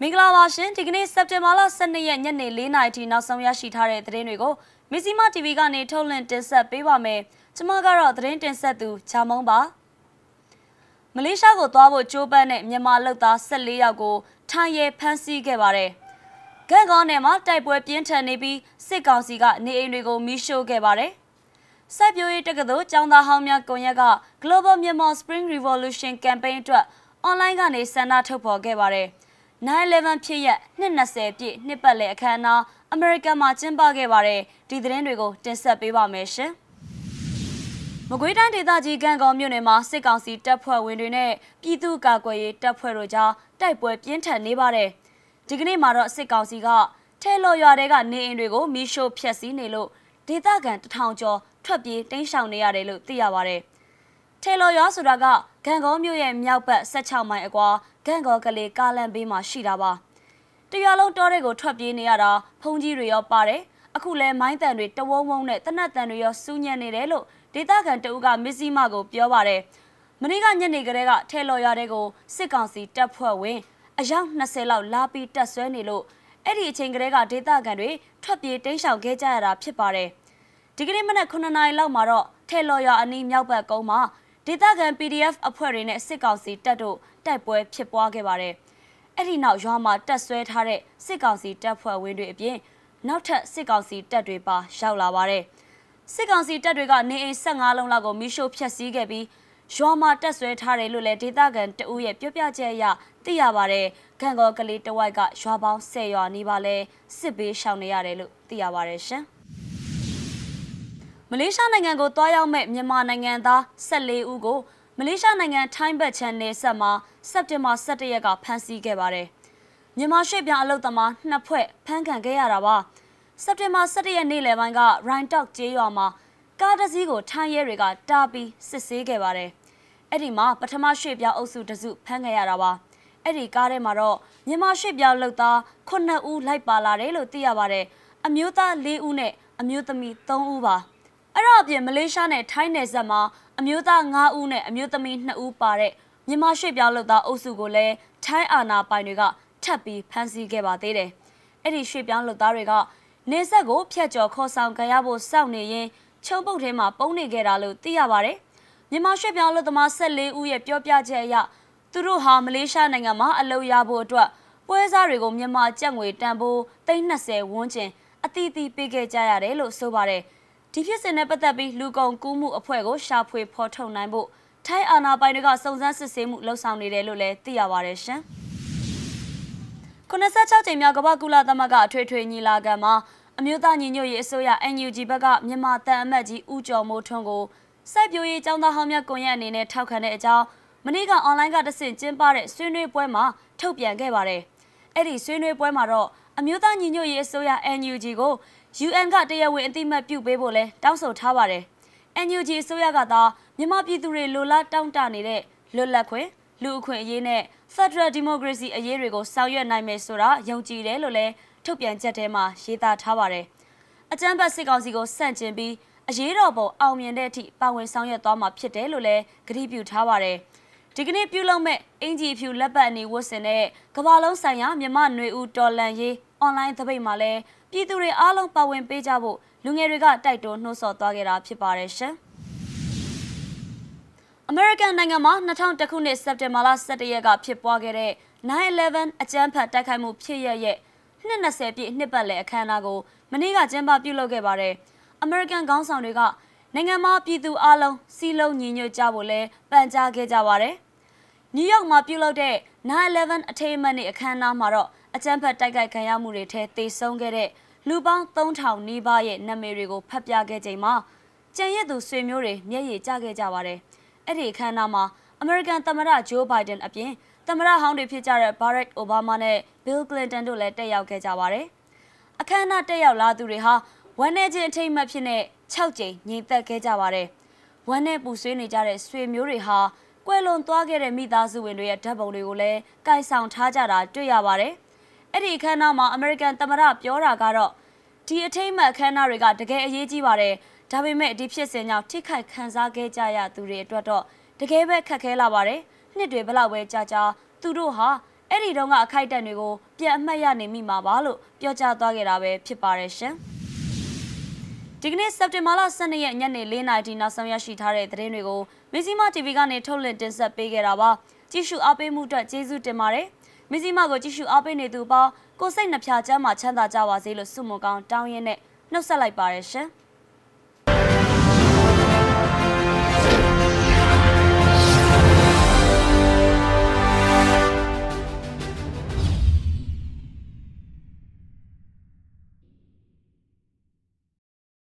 မင်္ဂလာပါရှင်ဒီကနေ့စက်တင်ဘာလ12ရက်ညနေ4နာရီထိနောက်ဆုံးရရှိထားတဲ့သတင်းတွေကိုမီစီမ TV ကနေထုတ်လွှင့်တင်ဆက်ပေးပါမယ်ကျွန်မကတော့သတင်းတင်ဆက်သူချာမုံပါမလေးရှားကိုသွားဖို့ကြိုးပမ်းတဲ့မြန်မာလုပ်သား14ယောက်ကိုထိုင်းရဲဖမ်းဆီးခဲ့ပါတယ်ဂန်ကောနယ်မှာတိုက်ပွဲပြင်းထန်နေပြီးစစ်ကောင်စီကနေအိမ်တွေကိုမီးရှို့ခဲ့ပါတယ်စိုက်ပျိုးရေးတက္ကသိုလ်ကျောင်းသားဟောင်းများကွန်ရက်က Global Myanmar Spring Revolution Campaign အတွက်အွန်လိုင်းကနေဆန္ဒထုတ်ဖော်ခဲ့ပါတယ်။ 9/11ဖြစ်ရက်220ပြည့်နှစ်ပတ်လည်အခမ်းအနားအမေရိကန်မှာကျင်းပခဲ့ပါတယ်။ဒီသတင်းတွေကိုတင်ဆက်ပေးပါမယ်ရှင်။မကွေးတိုင်းဒေသကြီးကံကောမြို့နယ်မှာစစ်ကောင်စီတပ်ဖွဲ့ဝင်တွေနဲ့ပြည်သူ့ကာကွယ်ရေးတပ်ဖွဲ့တို့ကြားတိုက်ပွဲပြင်းထန်နေပါတယ်။ဒီကနေ့မှာတော့စစ်ကောင်စီကထဲလော်ရွာတဲကနေအိမ်တွေကိုမီးရှို့ဖျက်ဆီးနေလို့ဒေသခံတထောင်ကျော်ထွက်ပြေးတိမ်းရှောင်နေရတယ်လို့သိရပါတယ်။ထဲလော်ရွာဆိုတာကဂန်ကောမြို့ရဲ့မြောက်ဘက်16မိုင်အကွာ ဂန်ကောကလေးကားလမ်းဘေးမှာရှိတာပါ။တရွာလုံးတောတွေကိုထွက်ပြေးနေရတာဖုန်ကြီးတွေရောပါတယ်။အခုလဲမိုင်းတန်တွေတဝုံဝုံနဲ့တနတ်တန်တွေရောစူးညံနေတယ်လို့ဒေသခံတအုပ်ကမစ္စည်းမကိုပြောပါတယ်။မနေ့ကညနေကလေးကထဲလော်ရွာတဲ့ကိုစစ်ကောင်စီတပ်ဖွဲ့ဝင်အယောက်20လောက်လာပြီးတက်ဆွဲနေလို့အဲ့ဒီအချိန်ကလေးကဒေသခံတွေထွက်ပြေးတိမ်းရှောင်ခဲ့ကြရတာဖြစ်ပါတယ်။ဒီကနေ့မနက်9နာရီလောက်မှာတော့ထဲလော်ရွာအနီးမြောက်ဘက်ကုန်းမှာ ဒေသခံ PDF အဖွဲ့တွေနဲ့စစ်ကောင်စီတပ်တို့တိုက်ပွဲဖြစ်ပွားခဲ့ပါတယ်။အဲ့ဒီနောက်ရွာမှာတက်ဆွဲထားတဲ့စစ်ကောင်စီတပ်ဖွဲ့ဝင်တွေအပြင်နောက်ထပ်စစ်ကောင်စီတပ်တွေပါရောက်လာပါတယ်။စစ်ကောင်စီတပ်တွေကနေအိမ်15လုံးလောက်ကိုမီးရှို့ဖျက်ဆီးခဲ့ပြီးရွာမှာတက်ဆွဲထားတယ်လို့လည်းဒေသခံတအူးရဲ့ပြောပြချက်အရသိရပါတယ်။ခံကောကလေးတဝိုက်ကရွာပေါင်း10ရွာနီးပါလဲစစ်ဘေးရှောင်နေရတယ်လို့သိရပါတယ်ရှင်။ မလေးရှားနိုင်ငံကိုတွားရောက်မဲ့မြန်မာနိုင်ငံသား14ဦးကိုမလေးရှားနိုင်ငံထိုင်းဘက်ချန်နယ်ဆက်မှာစက်တင်ဘာ17ရက်ကဖမ်းဆီးခဲ့ပါတယ်။မြန်မာရွှေ့ပြောင်းအလုပ်သမားနှစ်ဖွဲ့ဖမ်းခံခဲ့ရတာပါ။စက်တင်ဘာ17ရက်နေ့လယ်ပိုင်းက Rhine Talk ကျေးရွာမှာကားတစ်စီးကိုထိုင်းရဲတွေကတားပြီးစစ်ဆေးခဲ့ပါတယ်။အဲ့ဒီမှာပထမရွှေ့ပြောင်းအုပ်စုတစုဖမ်းခဲ့ရတာပါ။အဲ့ဒီကားထဲမှာတော့မြန်မာရွှေ့ပြောင်းလုပ်သား9ဦးလိုက်ပါလာတယ်လို့သိရပါတယ်။အမျိုးသား4ဦးနဲ့အမျိုးသမီး3ဦးပါ။ အဲ့တော့အပြင်မလေးရှားနဲ့ထိုင်းနယ်စပ်မှာအမျိုးသား9ဦးနဲ့အမျိုးသမီး2ဦးပါတဲ့မြန်မာရွှေ့ပြောင်းလုပ်သားအုပ်စုကိုလည်းထိုင်းအာဏာပိုင်တွေကထပ်ပြီးဖမ်းဆီးခဲ့ပါသေးတယ်။အဲ့ဒီရွှေ့ပြောင်းလုပ်သားတွေကနေဆက်ကိုဖျက်ကျော်ခေါ်ဆောင်ခံရဖို့စောင့်နေရင်ချုံပုတ်ထဲမှာပုံနေခဲ့တာလို့သိရပါတယ်။မြန်မာရွှေ့ပြောင်းလုပ်သမား14ဦးရဲ့ပြောပြချက်အရသူတို့ဟာမလေးရှားနိုင်ငံမှာအလုပ်ရဖို့အတွက်ပွဲစားတွေကိုမြန်မာကျပ်ငွေတန်ဖိုး320ဝန်းကျင်အတီးတီးပေးခဲ့ကြရတယ်လို့ဆိုပါတယ်။ ဒီဖြစ်စဉ်နဲ့ပတ်သက်ပြီးလူကုန်ကူးမှုအဖွဲ့ကိုရှာဖွေဖော်ထုတ်နိုင်ဖို့ထိုင်းအာဏာပိုင်တွေကစုံစမ်းစစ်ဆေးမှုလှုပ်ဆောင်နေတယ်လို့လည်းသိရပါတယ်ရှင်။96ကြိမ်မြောက်ကမ္ဘာကုလသမဂ္ဂအထွေထွေညီလာခံမှာအမျိုးသားညီညွတ်ရေးအစိုးရ NUG ဘက်ကမြန်မာတန်အမတ်ကြီးဦးကျော်မိုးထွန်းကိုစိုက်ပျိုးရေးចောင်းသားဟောင်းများကွန်ရက်အနေနဲ့ထောက်ခံတဲ့အကြောင်းမနေ့ကအွန်လိုင်းကတဆင့်ကျင်းပတဲ့ဆွေးနွေးပွဲမှာထုတ်ပြန်ခဲ့ပါတယ်။အဲ့ဒီဆွေးနွေးပွဲမှာတော့ အမျိုးသားညီညွတ်ရေးအစိုးရ NUG ကို UN ကတရားဝင်အသိမှတ်ပြုပေးဖို့လဲတောင်းဆိုထားပါတယ်။ NUG အစိုးရကသာမြန်မာပြည်သူတွေလိုလားတောင်းတနေတဲ့လွတ်လပ်ခွင့်လူအခွင့်အရေးနဲ့ Federal Democracy အရေးတွေကိုဆောင်ရွက်နိုင်မယ်ဆိုတာယုံကြည်တယ်လို့လဲထုတ်ပြန်ချက်ထဲမှာရေးသားထားပါတယ်။အကြမ်းဖက်စစ်ကောင်စီကိုစန့်ကျင်ပြီးအရေးတော်ပုံအောင်မြင်တဲ့အထိပါဝင်ဆောင်ရွက်သွားမှာဖြစ်တယ်လို့လည်းကတိပြုထားပါတယ်။ဒီကနေ့ပြုလုပ်မဲ့အင်ဂျီဖြူလက်ပတ်အနေဝတ်ဆင်တဲ့ကမ္ဘာလုံးဆိုင်ရာမြမနွေဦးတော်လန်ရေး အွန်လိုင်းသပိတ်မှာလည်းပြည်သူတွေအားလုံးပါဝင်ပေးကြဖို့လူငယ်တွေကတိုက်တွန်းနှိုးဆော်သွားခဲ့တာဖြစ်ပါတယ်ရှင်။အမေရိကန်နိုင်ငံမှာ2000ခုနှစ်စက်တင်ဘာလ17ရက်ကဖြစ်ပွားခဲ့တဲ့9/11အကြမ်းဖက်တိုက်ခိုက်မှုဖြစ်ရရဲ့20ပြည့်နှစ်ပတ်လည်အခမ်းအနားကိုမနေ့ကကျင်းပပြုလုပ်ခဲ့ပါတယ်။အမေရိကန်ခေါင်းဆောင်တွေကနိုင်ငံမှာပြည်သူအလုံးစီလုံးညီညွတ်ကြဖို့လဲပန်ကြားခဲ့ကြပါတယ်။နယူးယောက်မှာပြုလုပ်တဲ့9/11အထိမ်းအမှတ်နေ့အခမ်းအနားမှာတော့ အကြမ်းဖက်တိုက်ခိုက်ခံရမှုတွေထဲတေဆုံးခဲ့တဲ့လူပေါင်း3000နီးပါးရဲ့နာမည်တွေကိုဖတ်ပြခဲ့ချိန်မှာကြံရည်သူဆွေမျိုးတွေမျက်ရည်ကျခဲ့ကြပါတယ်။အဲ့ဒီအခမ်းအနားမှာအမေရိကန်သမ္မတဂျိုးဘိုင်ဒန်အပြင်သမ္မတဟောင်းတွေဖြစ်ကြတဲ့ဘာရက်အိုဘားမားနဲ့ဘီလ်ကလင်တန်တို့လည်းတက်ရောက်ခဲ့ကြပါတယ်။အခမ်းအနားတက်ရောက်လာသူတွေဟာဝမ်းနဲ့ချင်းအထိတ်မှတ်ဖြစ်တဲ့6ကြိမ်ငြိမ်သက်ခဲ့ကြပါတယ်။ဝမ်းနဲ့ပူဆွေးနေကြတဲ့ဆွေမျိုးတွေဟာကွယ်လွန်သွားခဲ့တဲ့မိသားစုဝင်တွေရဲ့ဓာတ်ပုံတွေကိုလည်းကင်ဆောင်ထားကြတာတွေ့ရပါတယ်။ အဲ့ဒီအခမ်းအနားမှာအမေရိကန်သမ္မတပြောတာကတော့ဒီအထိမ်းအမှတ်အခမ်းအနားတွေကတကယ်အရေးကြီးပါတယ်ဒါပေမဲ့ဒီဖြစ်စဉ်ကြောင့်ထိခိုက်ခံစားခဲ့ကြရသူတွေအတွက်တော့တကယ်ပဲခက်ခဲလာပါတယ်နှစ်တွေဘလောက်ပဲကြာကြာသူတို့ဟာအဲ့ဒီတော့ကအခိုက်အတန့်တွေကိုပြန်အမှတ်ရနေမိမှာပါလို့ပြောကြားသွားခဲ့တာပဲဖြစ်ပါတယ်ရှင်။ဒီကနေ့စက်တင်ဘာလ12ရက်ညနေ4:00နာရီနောက်ဆုံးရရှိထားတဲ့သတင်းတွေကိုမဇ္ဈိမ TV ကနေထုတ်လွှင့်တင်ဆက်ပေးခဲ့တာပါ။ကြည့်ရှုအားပေးမှုအတွက်ကျေးဇူးတင်ပါတယ်။ မဇ္ဈိမကိုကြည့်ရှုအားပေးနေသူအပေါင်းကိုစိတ်နှဖျားချမ်းမှာချမ်းသာကြပါစေလို့ဆုမွန်ကောင်းတောင်းရင်းနဲ့နှုတ်ဆက်လိုက်ပါရရှင်။